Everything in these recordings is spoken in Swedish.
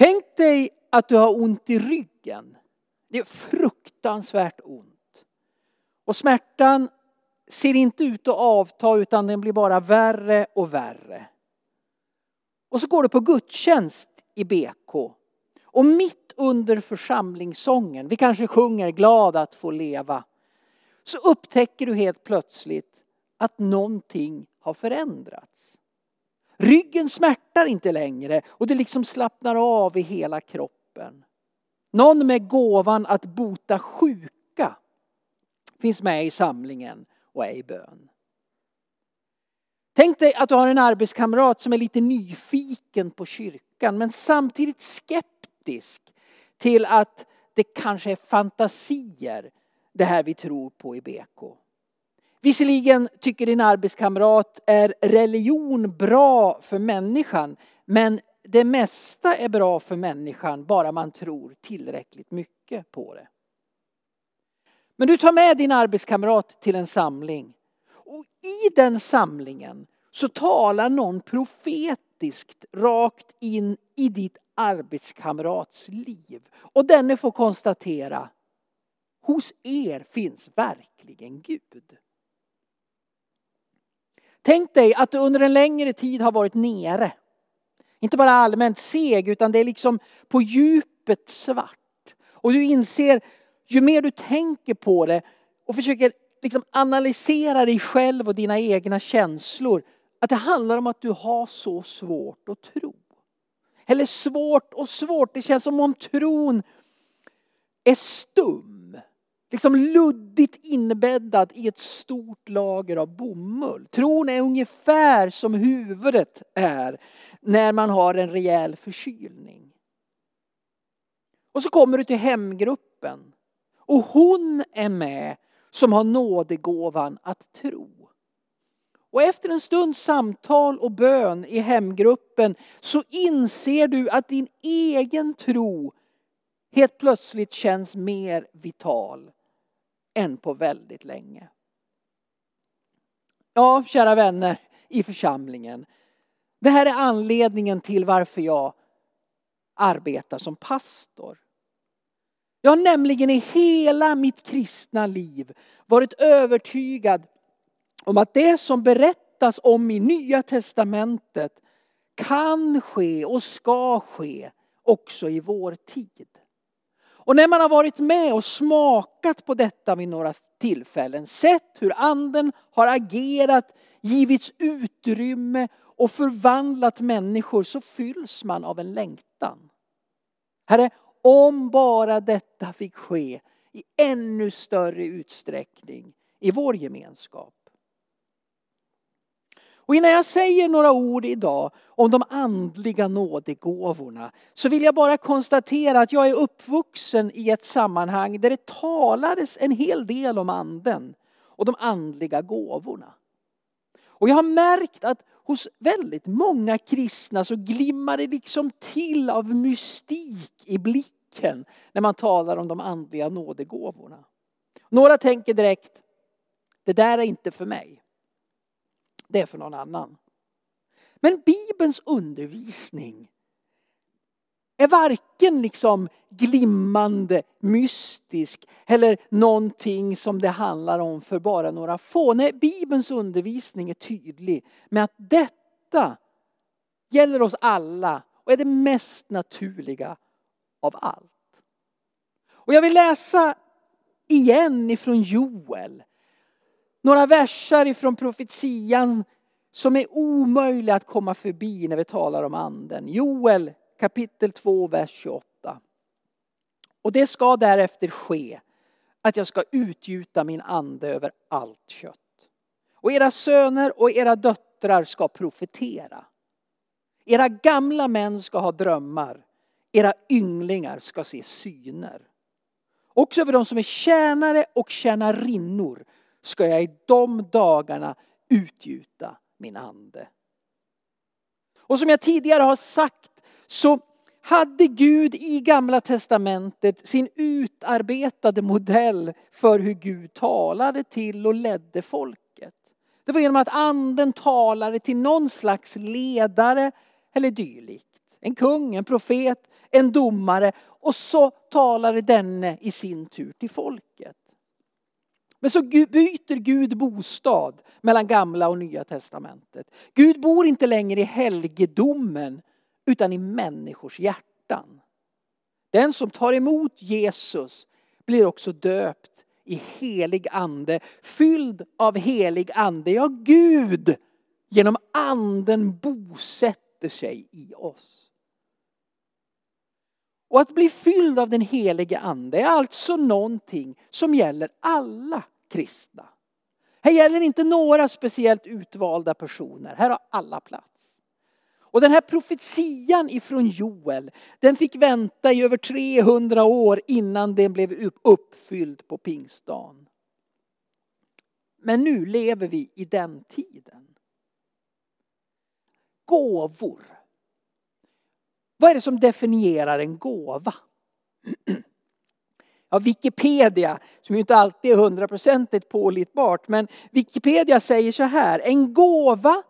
Tänk dig att du har ont i ryggen. Det är fruktansvärt ont. Och smärtan ser inte ut att avta utan den blir bara värre och värre. Och så går du på gudstjänst i BK. Och mitt under församlingssången, vi kanske sjunger glad att få leva, så upptäcker du helt plötsligt att någonting har förändrats. Ryggen smärtar inte längre och det liksom slappnar av i hela kroppen. Någon med gåvan att bota sjuka finns med i samlingen och är i bön. Tänk dig att du har en arbetskamrat som är lite nyfiken på kyrkan men samtidigt skeptisk till att det kanske är fantasier det här vi tror på i BK. Visserligen tycker din arbetskamrat är religion bra för människan men det mesta är bra för människan bara man tror tillräckligt mycket på det. Men du tar med din arbetskamrat till en samling och i den samlingen så talar någon profetiskt rakt in i ditt arbetskamrats liv. Och denne får konstatera, hos er finns verkligen Gud. Tänk dig att du under en längre tid har varit nere. Inte bara allmänt seg utan det är liksom på djupet svart. Och du inser, ju mer du tänker på det och försöker liksom analysera dig själv och dina egna känslor. Att det handlar om att du har så svårt att tro. Eller svårt och svårt, det känns som om tron är stum. Liksom luddigt inbäddad i ett stort lager av bomull. Tron är ungefär som huvudet är när man har en rejäl förkylning. Och så kommer du till hemgruppen. Och hon är med som har nådegåvan att tro. Och efter en stunds samtal och bön i hemgruppen så inser du att din egen tro helt plötsligt känns mer vital än på väldigt länge. Ja, kära vänner i församlingen. Det här är anledningen till varför jag arbetar som pastor. Jag har nämligen i hela mitt kristna liv varit övertygad om att det som berättas om i Nya Testamentet kan ske och ska ske också i vår tid. Och när man har varit med och smakat på detta vid några tillfällen, sett hur anden har agerat, givits utrymme och förvandlat människor så fylls man av en längtan. Herre, om bara detta fick ske i ännu större utsträckning i vår gemenskap. Och innan jag säger några ord idag om de andliga nådegåvorna så vill jag bara konstatera att jag är uppvuxen i ett sammanhang där det talades en hel del om anden och de andliga gåvorna. Och jag har märkt att hos väldigt många kristna så glimmar det liksom till av mystik i blicken när man talar om de andliga nådegåvorna. Några tänker direkt, det där är inte för mig. Det är för någon annan. Men Bibelns undervisning är varken liksom glimmande, mystisk eller någonting som det handlar om för bara några få. Nej, Bibelns undervisning är tydlig med att detta gäller oss alla och är det mest naturliga av allt. Och jag vill läsa igen ifrån Joel. Några verser ifrån profetian som är omöjliga att komma förbi när vi talar om anden. Joel kapitel 2, vers 28. Och det ska därefter ske att jag ska utgjuta min ande över allt kött. Och era söner och era döttrar ska profetera. Era gamla män ska ha drömmar. Era ynglingar ska se syner. Också över de som är tjänare och tjänarinnor ska jag i de dagarna utgjuta min ande. Och som jag tidigare har sagt så hade Gud i gamla testamentet sin utarbetade modell för hur Gud talade till och ledde folket. Det var genom att anden talade till någon slags ledare eller dylikt. En kung, en profet, en domare och så talade denne i sin tur till folket. Men så byter Gud bostad mellan gamla och nya testamentet. Gud bor inte längre i helgedomen utan i människors hjärtan. Den som tar emot Jesus blir också döpt i helig ande, fylld av helig ande. Ja, Gud genom anden bosätter sig i oss. Och att bli fylld av den helige ande är alltså någonting som gäller alla kristna. Här gäller inte några speciellt utvalda personer, här har alla plats. Och den här profetian ifrån Joel, den fick vänta i över 300 år innan den blev uppfylld på pingstdagen. Men nu lever vi i den tiden. Gåvor. Vad är det som definierar en gåva? Ja, Wikipedia, som ju inte alltid är hundraprocentigt pålitbart, men Wikipedia säger så här, en gåva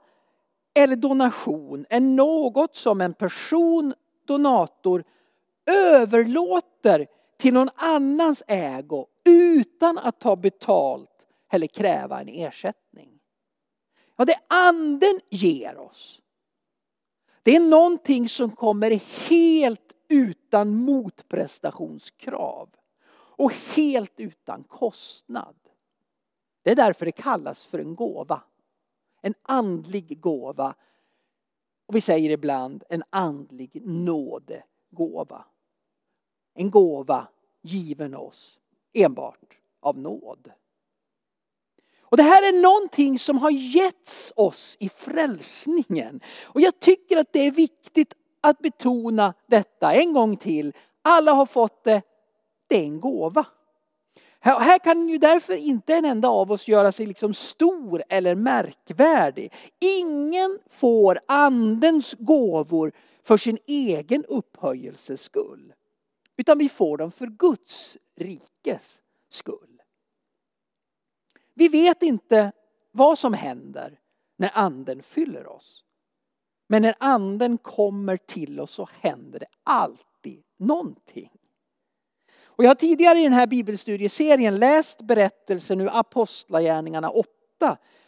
eller donation är något som en person, donator, överlåter till någon annans ägo utan att ta betalt eller kräva en ersättning. Ja, det anden ger oss. Det är någonting som kommer helt utan motprestationskrav och helt utan kostnad. Det är därför det kallas för en gåva. En andlig gåva. Och vi säger ibland en andlig nådegåva. En gåva given oss enbart av nåd. Och det här är någonting som har getts oss i frälsningen. Och jag tycker att det är viktigt att betona detta en gång till. Alla har fått det, det är en gåva. Här kan ju därför inte en enda av oss göra sig liksom stor eller märkvärdig. Ingen får andens gåvor för sin egen upphöjelses skull. Utan vi får dem för Guds rikes skull. Vi vet inte vad som händer när anden fyller oss. Men när anden kommer till oss så händer det alltid någonting. Och jag har tidigare i den här bibelstudieserien läst berättelsen ur Apostlagärningarna 8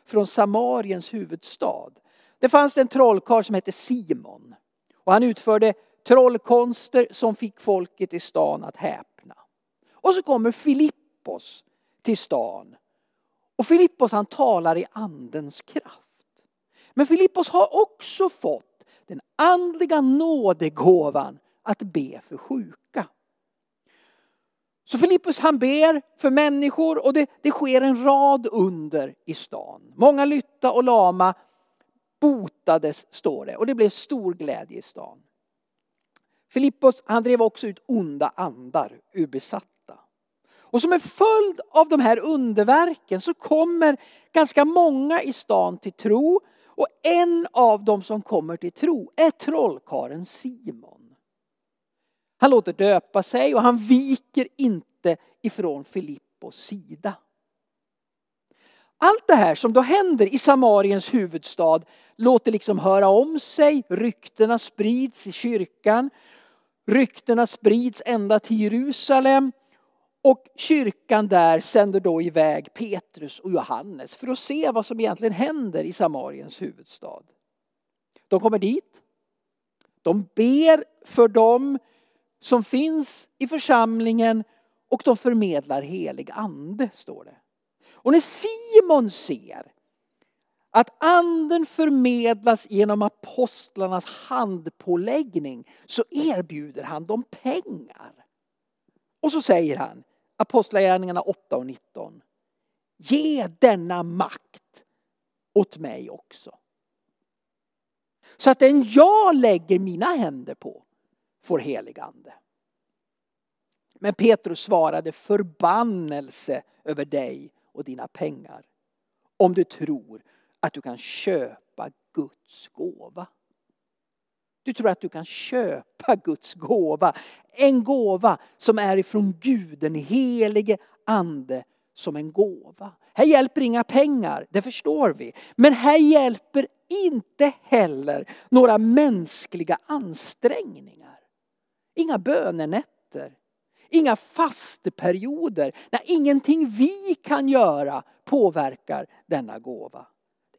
från Samariens huvudstad. Det fanns en trollkarl som hette Simon. Och han utförde trollkonster som fick folket i stan att häpna. Och så kommer Filippos till stan. Och Filippos han talar i andens kraft. Men Filippos har också fått den andliga nådegåvan att be för sjuka. Så Filippus han ber för människor och det, det sker en rad under i stan. Många lytta och lama botades står det och det blev stor glädje i stan. Filippos han drev också ut onda andar ur besatta. Och som en följd av de här underverken så kommer ganska många i stan till tro och en av dem som kommer till tro är trollkaren Simon. Han låter döpa sig och han viker inte ifrån Filippos sida. Allt det här som då händer i Samariens huvudstad låter liksom höra om sig. Ryktena sprids i kyrkan. Ryktena sprids ända till Jerusalem. Och kyrkan där sänder då iväg Petrus och Johannes för att se vad som egentligen händer i Samariens huvudstad. De kommer dit. De ber för dem som finns i församlingen och de förmedlar helig ande, står det. Och när Simon ser att anden förmedlas genom apostlarnas handpåläggning så erbjuder han dem pengar. Och så säger han, Apostlagärningarna 8 och 19. Ge denna makt åt mig också. Så att den jag lägger mina händer på får helig ande. Men Petrus svarade förbannelse över dig och dina pengar. Om du tror att du kan köpa Guds gåva. Du tror att du kan köpa Guds gåva. En gåva som är ifrån Gud, den helige ande, som en gåva. Här hjälper inga pengar, det förstår vi. Men här hjälper inte heller några mänskliga ansträngningar. Inga bönenätter, inga fasteperioder, när ingenting vi kan göra påverkar denna gåva.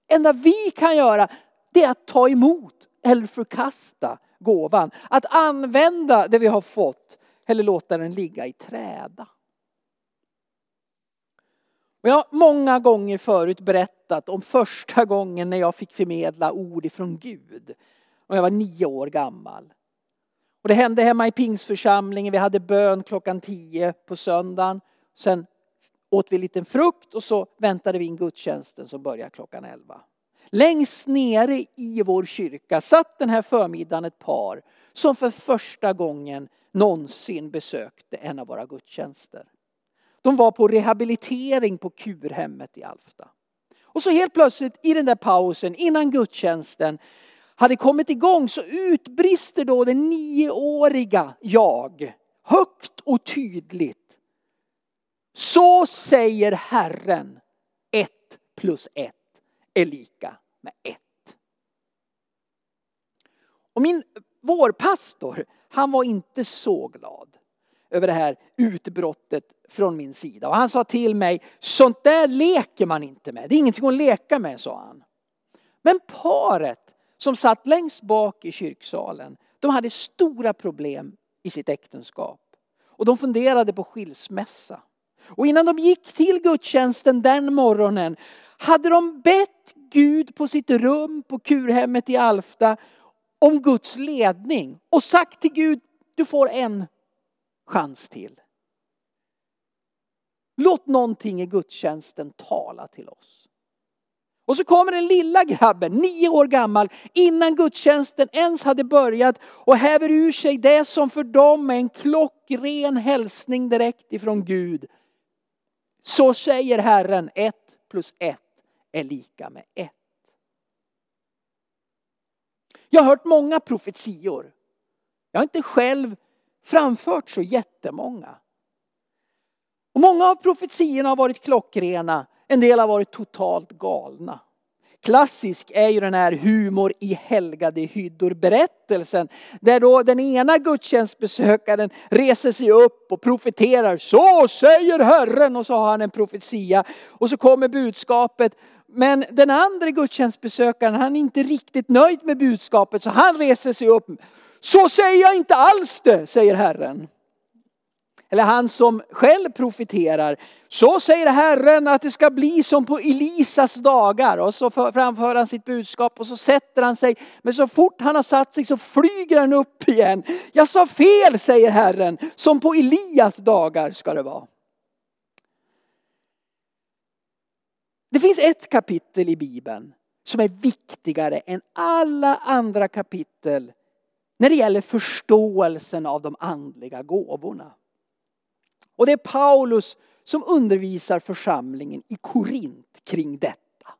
Det enda vi kan göra det är att ta emot eller förkasta gåvan. Att använda det vi har fått eller låta den ligga i träda. Och jag har många gånger förut berättat om första gången när jag fick förmedla ord ifrån Gud. Och jag var nio år gammal. Och det hände hemma i pingsförsamlingen. Vi hade bön klockan tio på söndagen. Sen åt vi en liten frukt och så väntade vi in gudstjänsten som börjar klockan elva. Längst nere i vår kyrka satt den här förmiddagen ett par som för första gången någonsin besökte en av våra gudstjänster. De var på rehabilitering på kurhemmet i Alfta. Och så helt plötsligt i den där pausen innan gudstjänsten hade kommit igång så utbrister då det nioåriga jag högt och tydligt. Så säger Herren, ett plus ett är lika med ett. Och min vårpastor han var inte så glad över det här utbrottet från min sida. Och han sa till mig, sånt där leker man inte med. Det är ingenting att leka med, sa han. Men paret som satt längst bak i kyrksalen, de hade stora problem i sitt äktenskap. Och de funderade på skilsmässa. Och innan de gick till gudstjänsten den morgonen hade de bett Gud på sitt rum på kurhemmet i Alfta om Guds ledning och sagt till Gud, du får en chans till. Låt någonting i gudstjänsten tala till oss. Och så kommer den lilla grabben, nio år gammal, innan gudstjänsten ens hade börjat och häver ur sig det som för dem är en klockren hälsning direkt ifrån Gud. Så säger Herren, ett plus ett är lika med ett. Jag har hört många profetior. Jag har inte själv framfört så jättemånga. Och många av profetiorna har varit klockrena, en del har varit totalt galna. Klassisk är ju den här humor i helgade hyddor berättelsen. Där då den ena gudstjänstbesökaren reser sig upp och profeterar. Så säger Herren och så har han en profetia. Och så kommer budskapet. Men den andra gudstjänstbesökaren han är inte riktigt nöjd med budskapet så han reser sig upp. Så säger jag inte alls det, säger Herren eller han som själv profeterar. Så säger Herren att det ska bli som på Elisas dagar. Och så framför han sitt budskap och så sätter han sig. Men så fort han har satt sig så flyger han upp igen. Jag sa fel säger Herren. Som på Elias dagar ska det vara. Det finns ett kapitel i Bibeln som är viktigare än alla andra kapitel när det gäller förståelsen av de andliga gåvorna. Och det är Paulus som undervisar församlingen i Korint kring detta.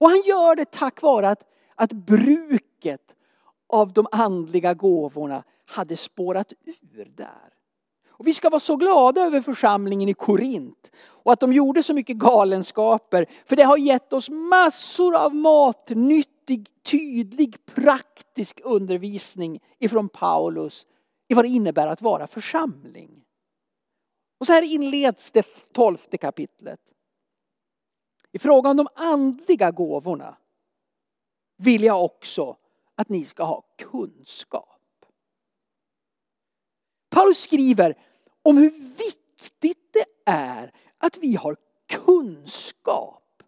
Och han gör det tack vare att, att bruket av de andliga gåvorna hade spårat ur där. Och vi ska vara så glada över församlingen i Korint och att de gjorde så mycket galenskaper. För det har gett oss massor av matnyttig, tydlig, praktisk undervisning ifrån Paulus i vad det innebär att vara församling. Och så här inleds det tolfte kapitlet. I fråga om de andliga gåvorna vill jag också att ni ska ha kunskap. Paulus skriver om hur viktigt det är att vi har kunskap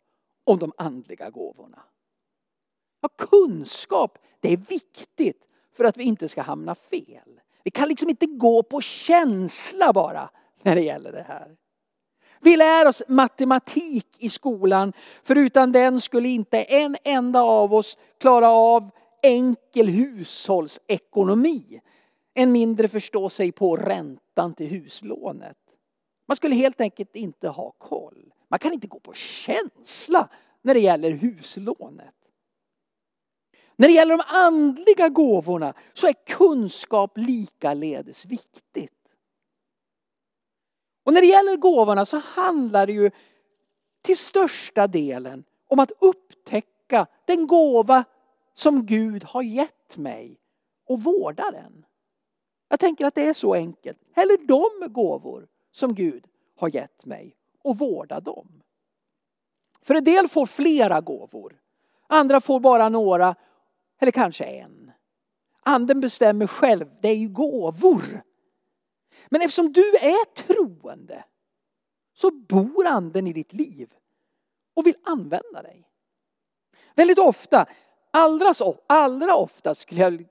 om de andliga gåvorna. Ja, kunskap, det är viktigt för att vi inte ska hamna fel. Vi kan liksom inte gå på känsla bara när det gäller det här. Vi lär oss matematik i skolan, för utan den skulle inte en enda av oss klara av enkel hushållsekonomi. Än mindre förstå sig på räntan till huslånet. Man skulle helt enkelt inte ha koll. Man kan inte gå på känsla när det gäller huslånet. När det gäller de andliga gåvorna så är kunskap likaledes viktigt. Och när det gäller gåvorna så handlar det ju till största delen om att upptäcka den gåva som Gud har gett mig och vårda den. Jag tänker att det är så enkelt. Eller de gåvor som Gud har gett mig och vårda dem. För en del får flera gåvor. Andra får bara några eller kanske en. Anden bestämmer själv, det är ju gåvor. Men eftersom du är troende så bor anden i ditt liv och vill använda dig. Väldigt ofta, allra, så, allra ofta skulle jag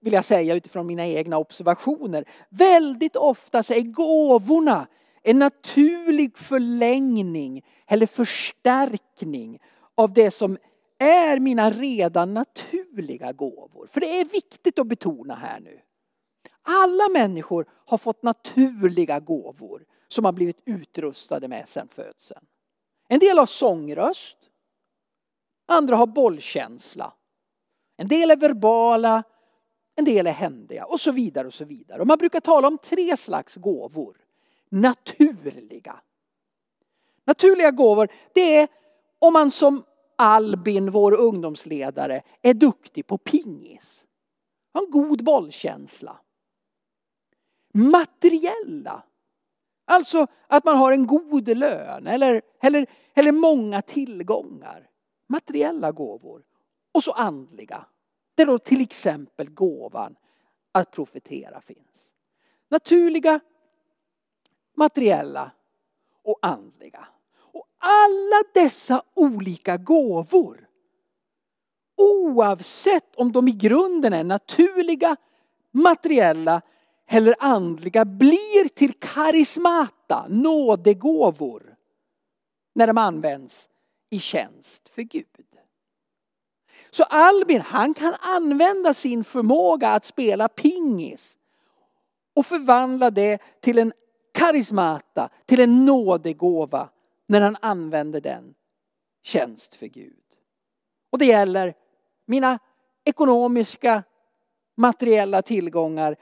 vilja säga utifrån mina egna observationer, väldigt ofta så är gåvorna en naturlig förlängning eller förstärkning av det som är mina redan naturliga gåvor. För det är viktigt att betona här nu. Alla människor har fått naturliga gåvor som har blivit utrustade med sedan födseln. En del har sångröst. Andra har bollkänsla. En del är verbala. En del är händiga och så vidare och så vidare. Och man brukar tala om tre slags gåvor. Naturliga. Naturliga gåvor, det är om man som Albin, vår ungdomsledare, är duktig på pingis. Har en god bollkänsla. Materiella. Alltså att man har en god lön eller, eller, eller många tillgångar. Materiella gåvor. Och så andliga. Där då till exempel gåvan att profetera finns. Naturliga, materiella och andliga. Och alla dessa olika gåvor oavsett om de i grunden är naturliga, materiella eller andliga blir till karismata, nådegåvor när de används i tjänst för Gud. Så Albin han kan använda sin förmåga att spela pingis och förvandla det till en karismata, till en nådegåva när han använder den tjänst för Gud. Och det gäller mina ekonomiska materiella tillgångar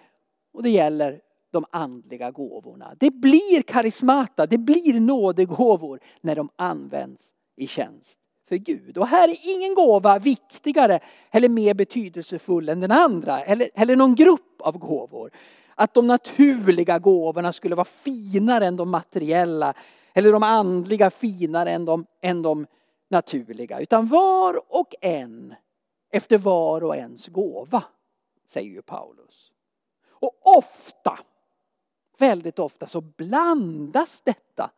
och det gäller de andliga gåvorna. Det blir karismata, det blir nådegåvor när de används i tjänst för Gud. Och här är ingen gåva viktigare eller mer betydelsefull än den andra eller, eller någon grupp av gåvor. Att de naturliga gåvorna skulle vara finare än de materiella eller de andliga finare än de, än de naturliga. Utan var och en efter var och ens gåva, säger ju Paulus. Och ofta, väldigt ofta så blandas detta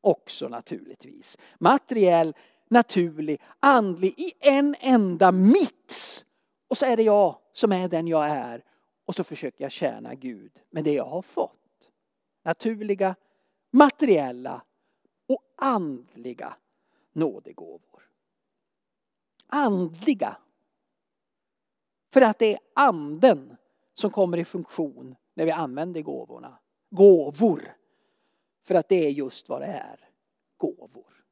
också naturligtvis. Materiell, naturlig, andlig i en enda mix. Och så är det jag som är den jag är. Och så försöker jag tjäna Gud med det jag har fått. Naturliga, materiella och andliga nådegåvor. Andliga. För att det är anden som kommer i funktion när vi använder gåvorna. Gåvor. För att det är just vad det är. Gåvor.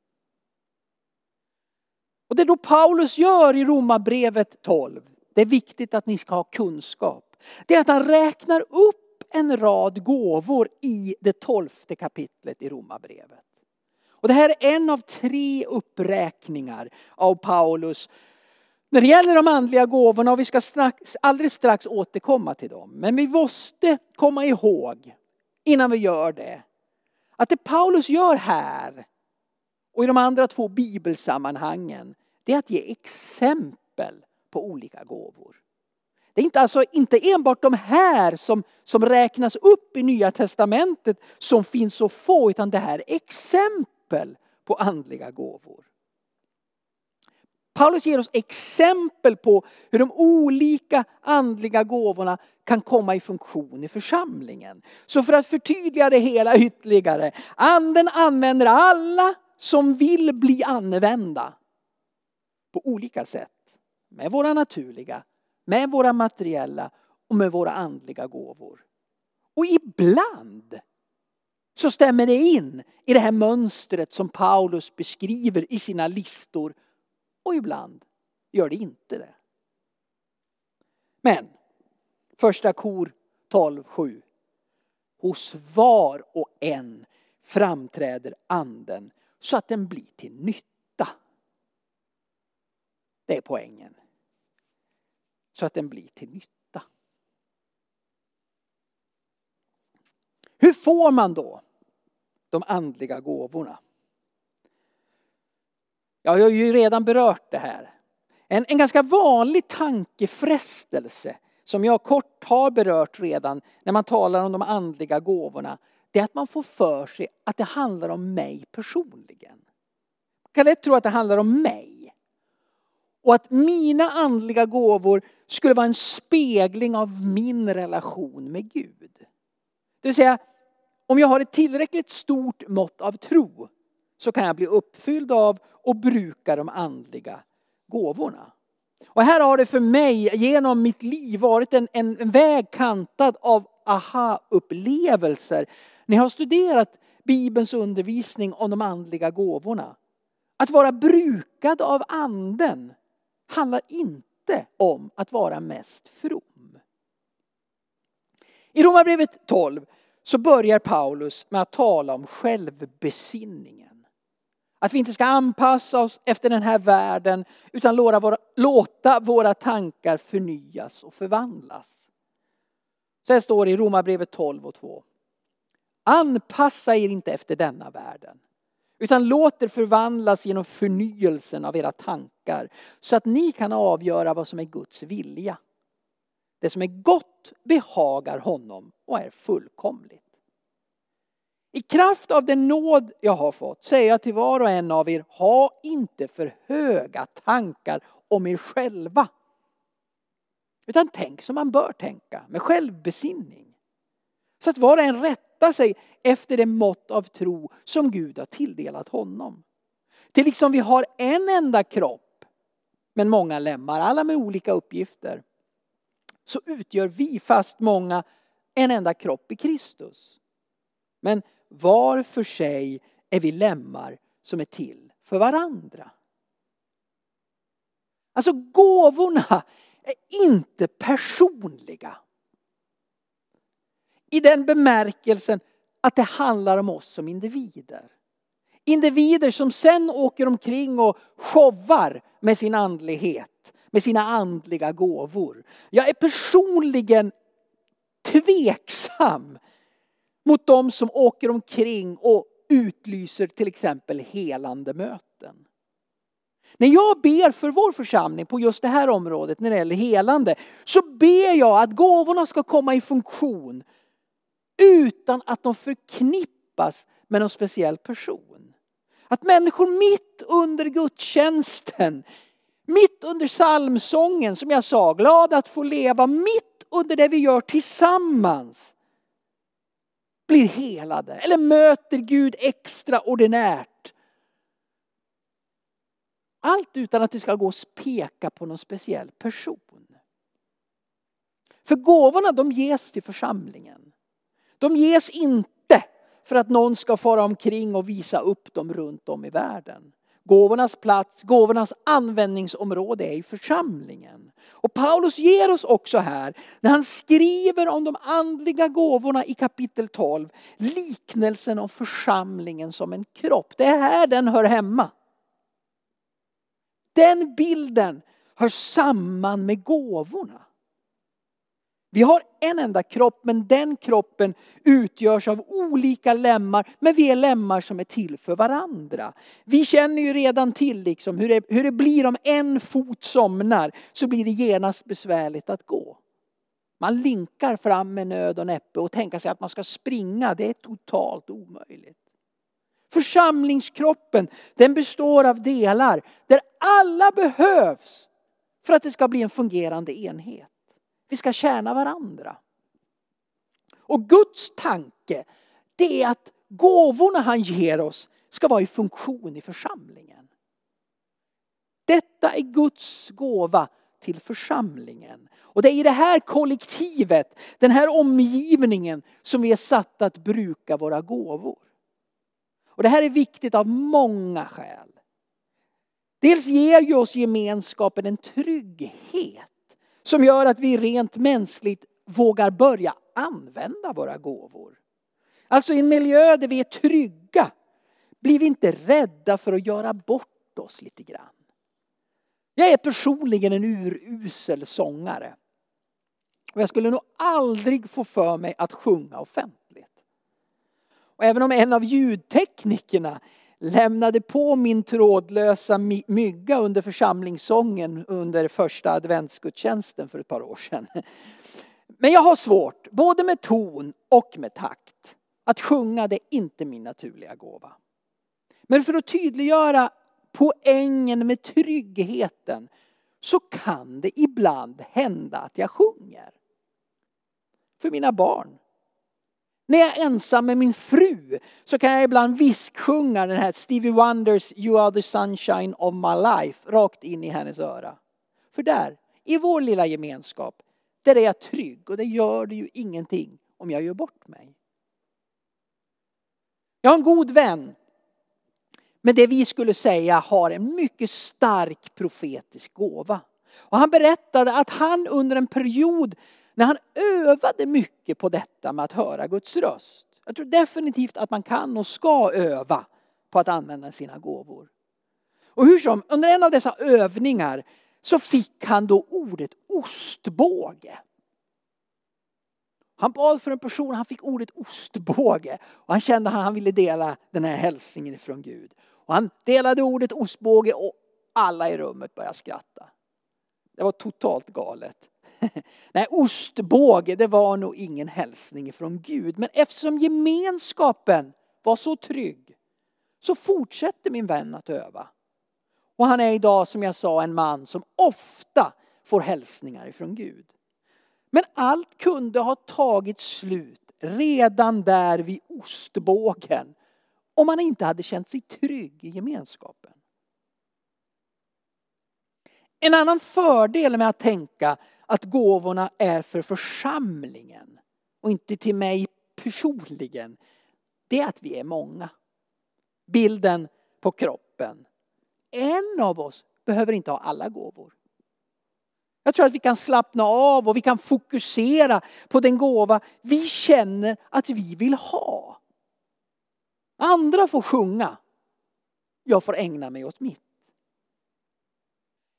Och det då Paulus gör i Romarbrevet 12. Det är viktigt att ni ska ha kunskap. Det är att han räknar upp en rad gåvor i det tolfte kapitlet i Romarbrevet. Och det här är en av tre uppräkningar av Paulus när det gäller de andliga gåvorna och vi ska strax, alldeles strax återkomma till dem. Men vi måste komma ihåg innan vi gör det att det Paulus gör här och i de andra två bibelsammanhangen det är att ge exempel på olika gåvor. Det är inte, alltså, inte enbart de här som, som räknas upp i Nya Testamentet som finns så få utan det här är exempel på andliga gåvor. Paulus ger oss exempel på hur de olika andliga gåvorna kan komma i funktion i församlingen. Så för att förtydliga det hela ytterligare. Anden använder alla som vill bli använda. På olika sätt. Med våra naturliga, med våra materiella och med våra andliga gåvor. Och ibland så stämmer det in i det här mönstret som Paulus beskriver i sina listor och ibland gör det inte det. Men första kor 12.7. Hos var och en framträder anden så att den blir till nytta. Det är poängen. Så att den blir till nytta. Hur får man då de andliga gåvorna? Jag har ju redan berört det här. En, en ganska vanlig tankefrestelse som jag kort har berört redan när man talar om de andliga gåvorna. Det är att man får för sig att det handlar om mig personligen. Man kan lätt tro att det handlar om mig. Och att mina andliga gåvor skulle vara en spegling av min relation med Gud. Det vill säga, om jag har ett tillräckligt stort mått av tro så kan jag bli uppfylld av och bruka de andliga gåvorna. Och här har det för mig genom mitt liv varit en, en väg kantad av aha-upplevelser. När jag har studerat Bibelns undervisning om de andliga gåvorna. Att vara brukad av anden handlar inte om att vara mest from. I Romarbrevet 12 så börjar Paulus med att tala om självbesinningen. Att vi inte ska anpassa oss efter den här världen utan låta våra, låta våra tankar förnyas och förvandlas. Sen står det i Romarbrevet 12 och 2. Anpassa er inte efter denna världen utan låt er förvandlas genom förnyelsen av era tankar så att ni kan avgöra vad som är Guds vilja. Det som är gott behagar honom och är fullkomligt. I kraft av den nåd jag har fått säger jag till var och en av er, ha inte för höga tankar om er själva. Utan tänk som man bör tänka, med självbesinning. Så att var och en rättar sig efter det mått av tro som Gud har tilldelat honom. Till liksom vi har en enda kropp, men många lemmar, alla med olika uppgifter. Så utgör vi, fast många, en enda kropp i Kristus. Men var för sig är vi lemmar som är till för varandra. Alltså gåvorna är inte personliga. I den bemärkelsen att det handlar om oss som individer. Individer som sen åker omkring och showar med sin andlighet, med sina andliga gåvor. Jag är personligen tveksam mot de som åker omkring och utlyser till exempel helande möten. När jag ber för vår församling på just det här området när det gäller helande så ber jag att gåvorna ska komma i funktion utan att de förknippas med någon speciell person. Att människor mitt under gudstjänsten, mitt under psalmsången som jag sa, glad att få leva, mitt under det vi gör tillsammans blir helade eller möter Gud extraordinärt. Allt utan att det ska gå att peka på någon speciell person. För gåvorna de ges till församlingen. De ges inte för att någon ska fara omkring och visa upp dem runt om i världen. Gåvornas plats, gåvornas användningsområde är i församlingen. Och Paulus ger oss också här, när han skriver om de andliga gåvorna i kapitel 12, liknelsen om församlingen som en kropp. Det är här den hör hemma. Den bilden hör samman med gåvorna. Vi har en enda kropp men den kroppen utgörs av olika lemmar men vi är lemmar som är till för varandra. Vi känner ju redan till liksom hur, det, hur det blir om en fot somnar så blir det genast besvärligt att gå. Man linkar fram med nöd och näppe och tänka sig att man ska springa det är totalt omöjligt. Församlingskroppen den består av delar där alla behövs för att det ska bli en fungerande enhet. Vi ska tjäna varandra. Och Guds tanke det är att gåvorna han ger oss ska vara i funktion i församlingen. Detta är Guds gåva till församlingen. Och det är i det här kollektivet, den här omgivningen som vi är satta att bruka våra gåvor. Och det här är viktigt av många skäl. Dels ger ju oss gemenskapen en trygghet som gör att vi rent mänskligt vågar börja använda våra gåvor. Alltså i en miljö där vi är trygga blir vi inte rädda för att göra bort oss lite grann. Jag är personligen en urusel sångare. Och jag skulle nog aldrig få för mig att sjunga offentligt. Och även om en av ljudteknikerna lämnade på min trådlösa mygga under församlingssången under första adventsgudstjänsten för ett par år sedan. Men jag har svårt, både med ton och med takt. Att sjunga det är inte min naturliga gåva. Men för att tydliggöra poängen med tryggheten så kan det ibland hända att jag sjunger. För mina barn. När jag är ensam med min fru så kan jag ibland visksjunga den här Stevie Wonders You are the sunshine of my life rakt in i hennes öra. För där, i vår lilla gemenskap, där är jag trygg och det gör det ju ingenting om jag gör bort mig. Jag har en god vän med det vi skulle säga har en mycket stark profetisk gåva. Och han berättade att han under en period när han övade mycket på detta med att höra Guds röst. Jag tror definitivt att man kan och ska öva på att använda sina gåvor. Och hur som, under en av dessa övningar så fick han då ordet ostbåge. Han bad för en person, han fick ordet ostbåge. Och han kände att han ville dela den här hälsningen ifrån Gud. Och han delade ordet ostbåge och alla i rummet började skratta. Det var totalt galet. Nej, ostbåge det var nog ingen hälsning från Gud. Men eftersom gemenskapen var så trygg så fortsätter min vän att öva. Och han är idag som jag sa en man som ofta får hälsningar ifrån Gud. Men allt kunde ha tagit slut redan där vid ostbågen om han inte hade känt sig trygg i gemenskapen. En annan fördel med att tänka att gåvorna är för församlingen och inte till mig personligen, det är att vi är många. Bilden på kroppen. En av oss behöver inte ha alla gåvor. Jag tror att vi kan slappna av och vi kan fokusera på den gåva vi känner att vi vill ha. Andra får sjunga. Jag får ägna mig åt mitt.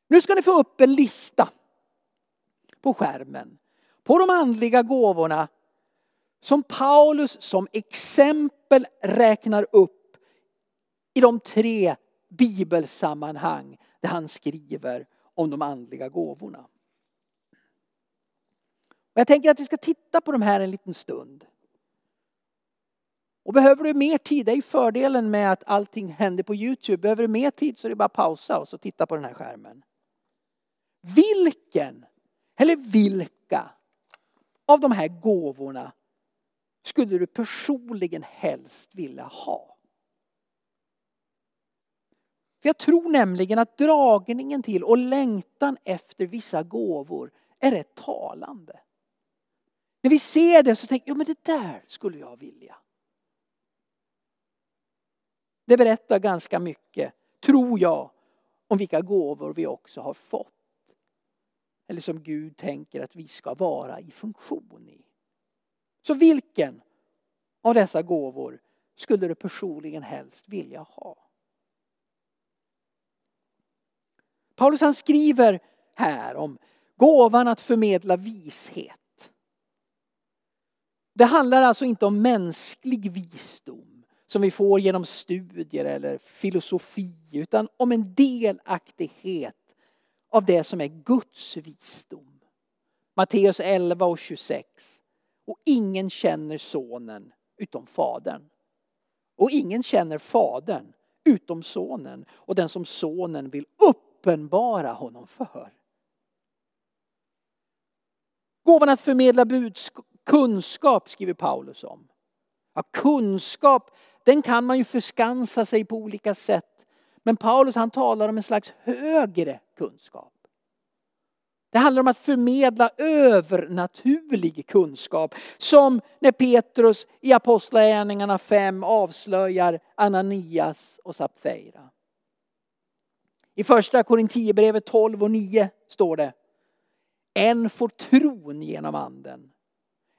Nu ska ni få upp en lista på skärmen på de andliga gåvorna som Paulus som exempel räknar upp i de tre bibelsammanhang där han skriver om de andliga gåvorna. jag tänker att vi ska titta på de här en liten stund. Och behöver du mer tid, det är ju fördelen med att allting händer på Youtube. Behöver du mer tid så är det bara att pausa och så titta på den här skärmen. Vilken eller vilka av de här gåvorna skulle du personligen helst vilja ha? För jag tror nämligen att dragningen till och längtan efter vissa gåvor är rätt talande. När vi ser det så tänker jag, men det där skulle jag vilja. Det berättar ganska mycket, tror jag, om vilka gåvor vi också har fått. Eller som Gud tänker att vi ska vara i funktion i. Så vilken av dessa gåvor skulle du personligen helst vilja ha? Paulus han skriver här om gåvan att förmedla vishet. Det handlar alltså inte om mänsklig visdom som vi får genom studier eller filosofi utan om en delaktighet av det som är Guds visdom. Matteus 11 och 26. Och ingen känner sonen utom fadern. Och ingen känner fadern utom sonen och den som sonen vill uppenbara honom för. Gåvan att förmedla budskap, kunskap skriver Paulus om. Ja, kunskap den kan man ju förskansa sig på olika sätt. Men Paulus han talar om en slags högre kunskap. Det handlar om att förmedla övernaturlig kunskap. Som när Petrus i Apostlagärningarna 5 avslöjar Ananias och Sapfeira. I första Korinthierbrevet 12 och 9 står det. En får tron genom anden.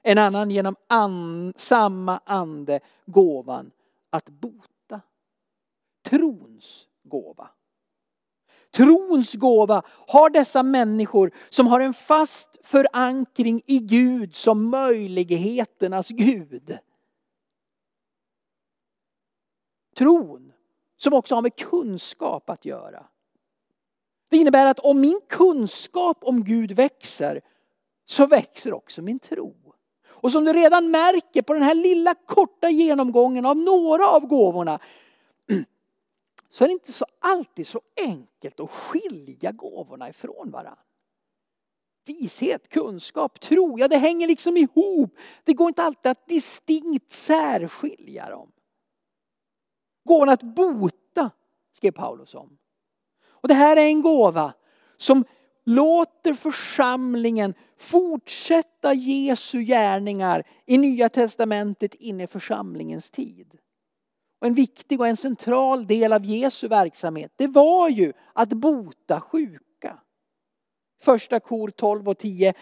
En annan genom an, samma ande gåvan att bota. Trons gåva. Trons gåva har dessa människor som har en fast förankring i Gud som möjligheternas Gud. Tron som också har med kunskap att göra. Det innebär att om min kunskap om Gud växer så växer också min tro. Och som du redan märker på den här lilla korta genomgången av några av gåvorna så är det inte så alltid så enkelt att skilja gåvorna ifrån varandra. Vishet, kunskap, tro, ja det hänger liksom ihop. Det går inte alltid att distinkt särskilja dem. Gåvan att bota skrev Paulus om. Och det här är en gåva som låter församlingen fortsätta Jesu gärningar i Nya Testamentet in i församlingens tid. Och en viktig och en central del av Jesu verksamhet, det var ju att bota sjuka. Första kor 12 och 10.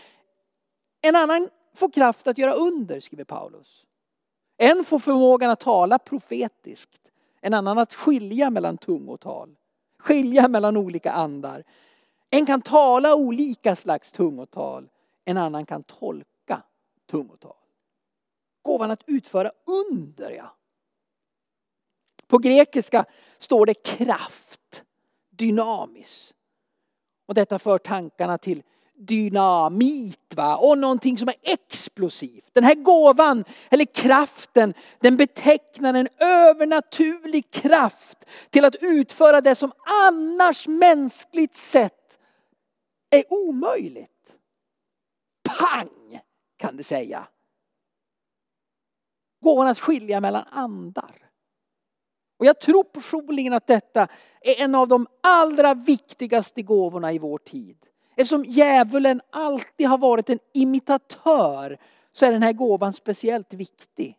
En annan får kraft att göra under, skriver Paulus. En får förmågan att tala profetiskt. En annan att skilja mellan tungotal. Skilja mellan olika andar. En kan tala olika slags tungotal. En annan kan tolka tungotal. Gåvan att utföra under, ja. På grekiska står det kraft, dynamis. Och detta för tankarna till dynamit va? och någonting som är explosivt. Den här gåvan eller kraften den betecknar en övernaturlig kraft till att utföra det som annars mänskligt sett är omöjligt. Pang kan det säga. Gåvan att skilja mellan andar. Och jag tror personligen att detta är en av de allra viktigaste gåvorna i vår tid. Eftersom djävulen alltid har varit en imitatör så är den här gåvan speciellt viktig.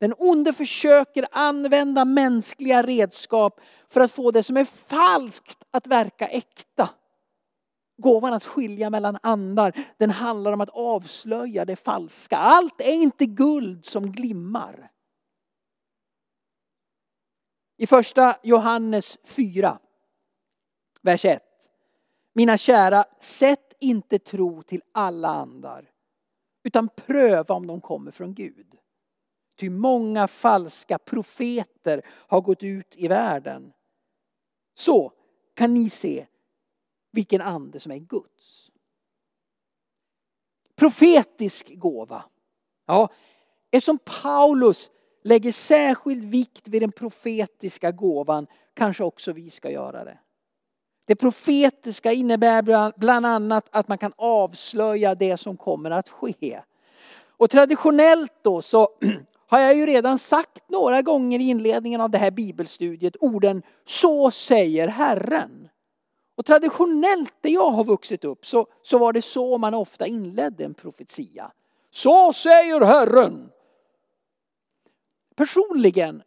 Den onde försöker använda mänskliga redskap för att få det som är falskt att verka äkta. Gåvan att skilja mellan andar, den handlar om att avslöja det falska. Allt är inte guld som glimmar. I första Johannes 4, vers 1. Mina kära, sätt inte tro till alla andar, utan pröva om de kommer från Gud. Ty många falska profeter har gått ut i världen. Så kan ni se vilken ande som är Guds. Profetisk gåva. Ja, eftersom Paulus lägger särskild vikt vid den profetiska gåvan kanske också vi ska göra det. Det profetiska innebär bland annat att man kan avslöja det som kommer att ske. Och traditionellt då så har jag ju redan sagt några gånger i inledningen av det här bibelstudiet orden Så säger Herren. Och traditionellt där jag har vuxit upp så, så var det så man ofta inledde en profetia. Så säger Herren. Personligen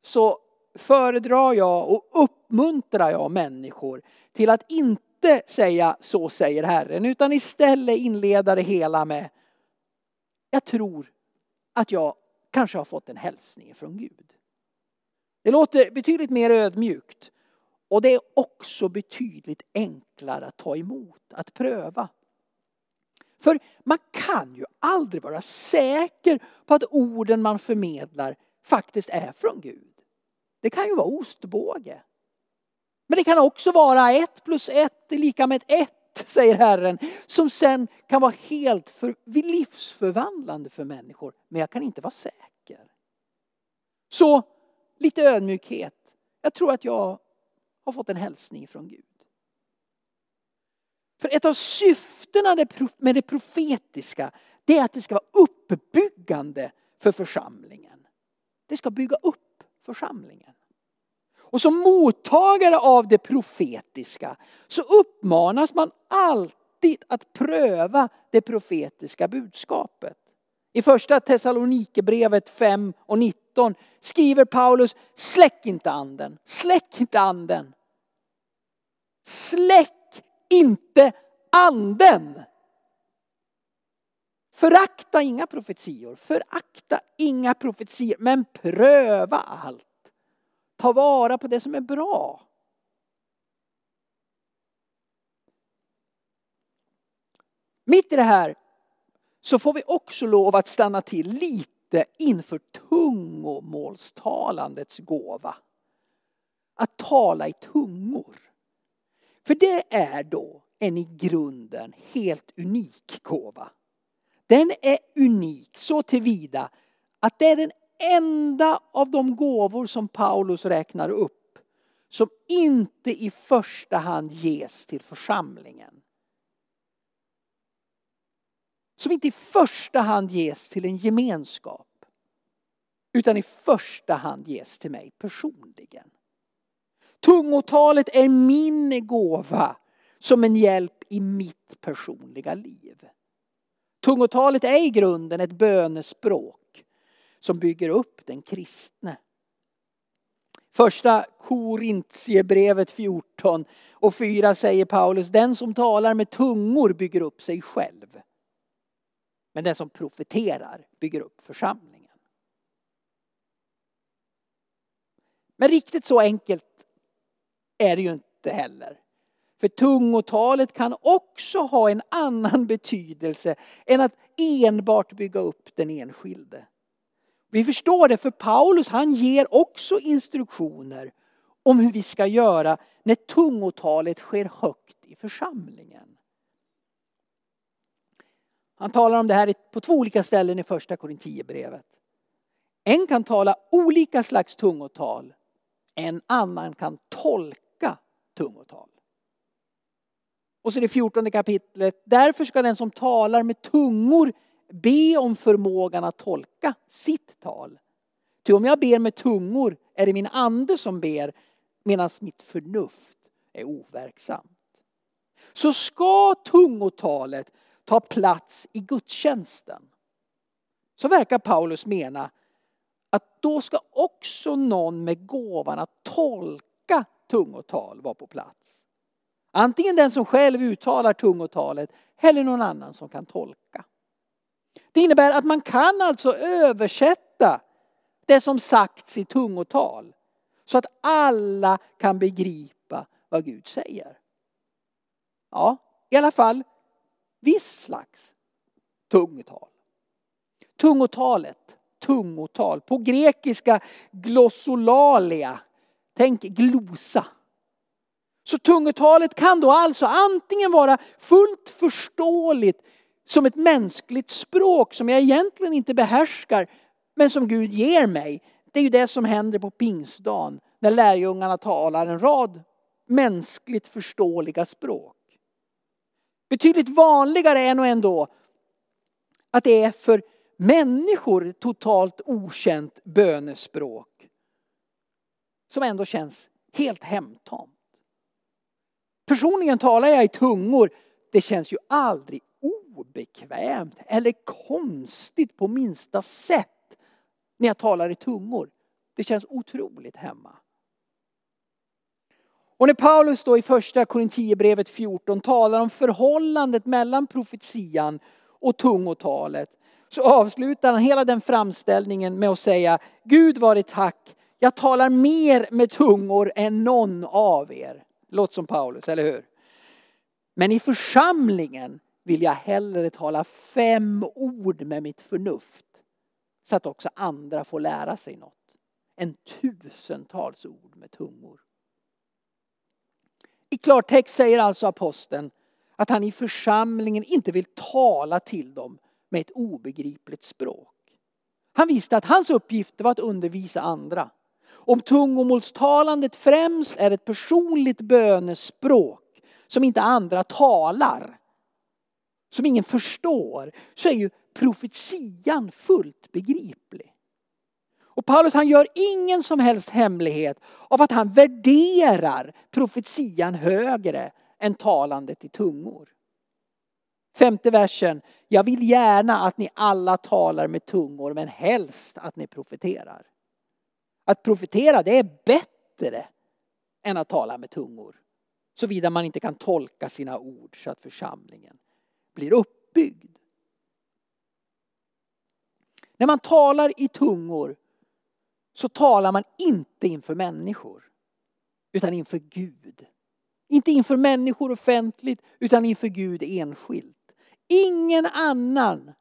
så föredrar jag och uppmuntrar jag människor till att inte säga så säger Herren utan istället inleda det hela med jag tror att jag kanske har fått en hälsning från Gud. Det låter betydligt mer ödmjukt och det är också betydligt enklare att ta emot, att pröva. För man kan ju aldrig vara säker på att orden man förmedlar faktiskt är från Gud. Det kan ju vara ostbåge. Men det kan också vara ett plus ett är lika med ett, säger Herren. Som sen kan vara helt för, livsförvandlande för människor. Men jag kan inte vara säker. Så lite ödmjukhet. Jag tror att jag har fått en hälsning från Gud. För ett av syftena med det profetiska det är att det ska vara uppbyggande för församlingen. Det ska bygga upp församlingen. Och som mottagare av det profetiska så uppmanas man alltid att pröva det profetiska budskapet. I första Thessalonikerbrevet 5 och 19 skriver Paulus, släck inte anden, släck inte anden. Släck inte anden. Förakta inga profetior, förakta inga profetior, men pröva allt. Ta vara på det som är bra. Mitt i det här så får vi också lov att stanna till lite inför tungomålstalandets gåva. Att tala i tungor. För det är då en i grunden helt unik gåva. Den är unik så tillvida att det är den enda av de gåvor som Paulus räknar upp som inte i första hand ges till församlingen. Som inte i första hand ges till en gemenskap. Utan i första hand ges till mig personligen. Tungotalet är min gåva som en hjälp i mitt personliga liv. Tungotalet är i grunden ett bönespråk som bygger upp den kristne. Första Korintierbrevet 14 och 4 säger Paulus, den som talar med tungor bygger upp sig själv. Men den som profeterar bygger upp församlingen. Men riktigt så enkelt är det ju inte heller. För tungotalet kan också ha en annan betydelse än att enbart bygga upp den enskilde. Vi förstår det för Paulus han ger också instruktioner om hur vi ska göra när tungotalet sker högt i församlingen. Han talar om det här på två olika ställen i första Korinthierbrevet. En kan tala olika slags tungotal. En annan kan tolka tungotal. Och så det fjortonde kapitlet. Därför ska den som talar med tungor be om förmågan att tolka sitt tal. Ty om jag ber med tungor är det min ande som ber medan mitt förnuft är overksamt. Så ska tungotalet ta plats i gudstjänsten så verkar Paulus mena att då ska också någon med gåvan att tolka tungotal vara på plats. Antingen den som själv uttalar tungotalet eller någon annan som kan tolka. Det innebär att man kan alltså översätta det som sagts i tungotal så att alla kan begripa vad Gud säger. Ja, i alla fall viss slags tungotal. Tungotalet, tungotal, på grekiska glossolalia, tänk glosa så tungotalet kan då alltså antingen vara fullt förståeligt som ett mänskligt språk som jag egentligen inte behärskar men som Gud ger mig. Det är ju det som händer på pingstdagen när lärjungarna talar en rad mänskligt förståeliga språk. Betydligt vanligare är nog ändå att det är för människor totalt okänt bönespråk som ändå känns helt hemtamt. Personligen talar jag i tungor. Det känns ju aldrig obekvämt eller konstigt på minsta sätt när jag talar i tungor. Det känns otroligt hemma. Och när Paulus då i första Korintierbrevet 14 talar om förhållandet mellan profetian och tungotalet så avslutar han hela den framställningen med att säga Gud var det tack, jag talar mer med tungor än någon av er. Låt som Paulus, eller hur? Men i församlingen vill jag hellre tala fem ord med mitt förnuft. Så att också andra får lära sig något. Än tusentals ord med tungor. I klartext säger alltså aposteln att han i församlingen inte vill tala till dem med ett obegripligt språk. Han visste att hans uppgift var att undervisa andra. Om tungomålstalandet främst är ett personligt bönespråk som inte andra talar, som ingen förstår, så är ju profetian fullt begriplig. Och Paulus han gör ingen som helst hemlighet av att han värderar profetian högre än talandet i tungor. Femte versen. Jag vill gärna att ni alla talar med tungor men helst att ni profeterar. Att profetera det är bättre än att tala med tungor. Såvida man inte kan tolka sina ord så att församlingen blir uppbyggd. När man talar i tungor så talar man inte inför människor utan inför Gud. Inte inför människor offentligt utan inför Gud enskilt. ingen annan,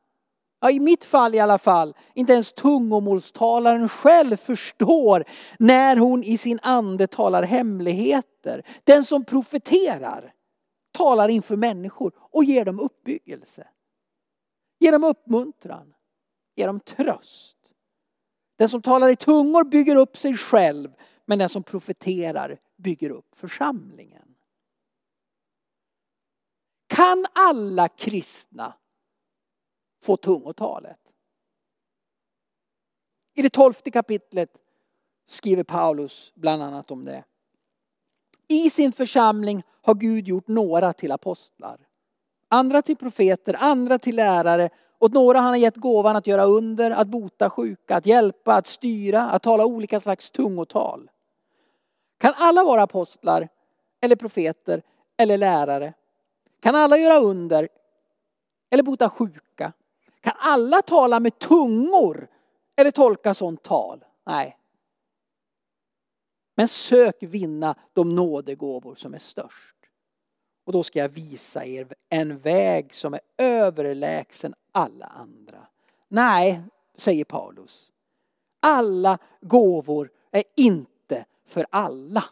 ja, i mitt fall i alla fall, inte ens tungomålstalaren själv förstår när hon i sin ande talar hemligheter. Den som profeterar talar inför människor och ger dem uppbyggelse. Ger dem uppmuntran, ger dem tröst. Den som talar i tungor bygger upp sig själv, men den som profeterar bygger upp församlingen. Kan alla kristna få tungotalet? I det tolfte kapitlet skriver Paulus bland annat om det. I sin församling har Gud gjort några till apostlar, andra till profeter, andra till lärare åt några han har gett gåvan att göra under, att bota sjuka, att hjälpa, att styra, att tala olika slags tungotal. Kan alla vara apostlar eller profeter eller lärare? Kan alla göra under eller bota sjuka? Kan alla tala med tungor eller tolka sånt tal? Nej. Men sök vinna de nådegåvor som är störst. Och då ska jag visa er en väg som är överlägsen alla andra. Nej, säger Paulus. Alla gåvor är inte för alla.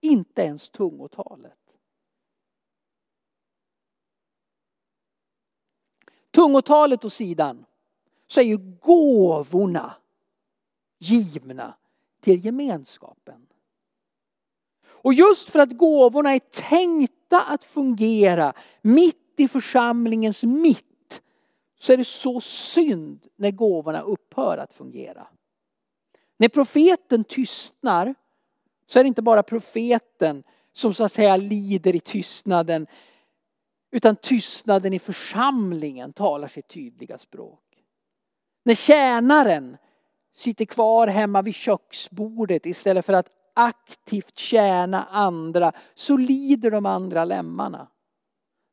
Inte ens tungotalet. Tungotalet åt sidan så är ju gåvorna givna till gemenskapen. Och just för att gåvorna är tänkta att fungera mitt i församlingens mitt så är det så synd när gåvorna upphör att fungera. När profeten tystnar så är det inte bara profeten som så att säga lider i tystnaden utan tystnaden i församlingen talar sitt tydliga språk. När tjänaren sitter kvar hemma vid köksbordet istället för att aktivt tjäna andra så lider de andra lemmarna.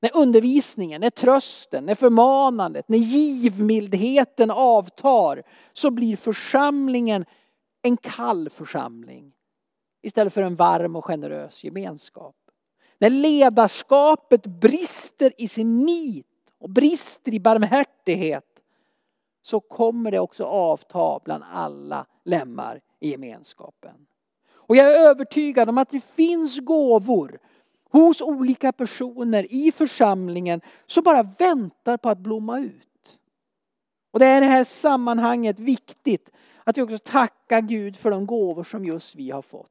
När undervisningen, när trösten, när förmanandet, när givmildheten avtar så blir församlingen en kall församling istället för en varm och generös gemenskap. När ledarskapet brister i sin nit och brister i barmhärtighet så kommer det också avta bland alla lemmar i gemenskapen. Och jag är övertygad om att det finns gåvor hos olika personer i församlingen som bara väntar på att blomma ut. Och det är i det här sammanhanget viktigt att vi också tackar Gud för de gåvor som just vi har fått.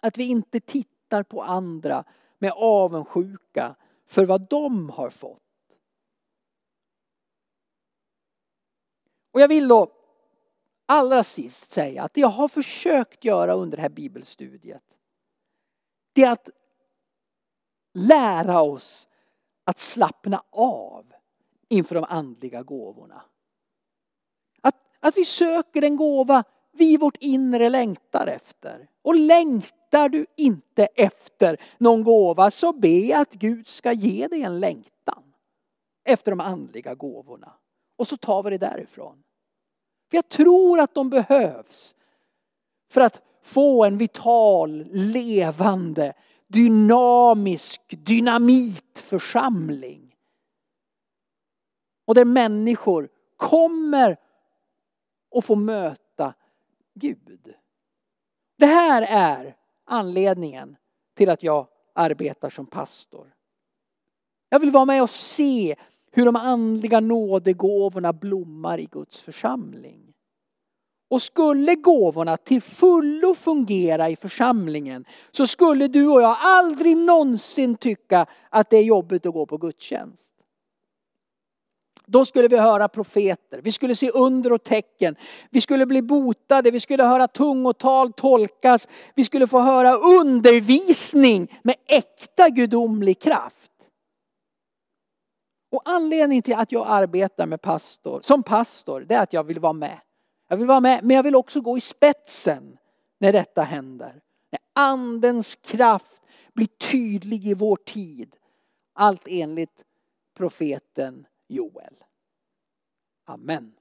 Att vi inte tittar på andra med avundsjuka för vad de har fått. Och jag vill då allra sist säga att det jag har försökt göra under det här bibelstudiet det är att lära oss att slappna av inför de andliga gåvorna. Att, att vi söker en gåva vi i vårt inre längtar efter. Och längtar du inte efter någon gåva så be att Gud ska ge dig en längtan efter de andliga gåvorna. Och så tar vi det därifrån. För jag tror att de behövs för att få en vital, levande, dynamisk dynamitförsamling. Och där människor kommer att få möta Gud. Det här är anledningen till att jag arbetar som pastor. Jag vill vara med och se hur de andliga nådegåvorna blommar i Guds församling. Och skulle gåvorna till fullo fungera i församlingen så skulle du och jag aldrig någonsin tycka att det är jobbigt att gå på gudstjänst. Då skulle vi höra profeter, vi skulle se under och tecken, vi skulle bli botade, vi skulle höra tungotal tolkas, vi skulle få höra undervisning med äkta gudomlig kraft. Och anledningen till att jag arbetar med pastor, som pastor, det är att jag vill vara med. Jag vill vara med, men jag vill också gå i spetsen när detta händer. När andens kraft blir tydlig i vår tid. Allt enligt profeten Joel. Amen.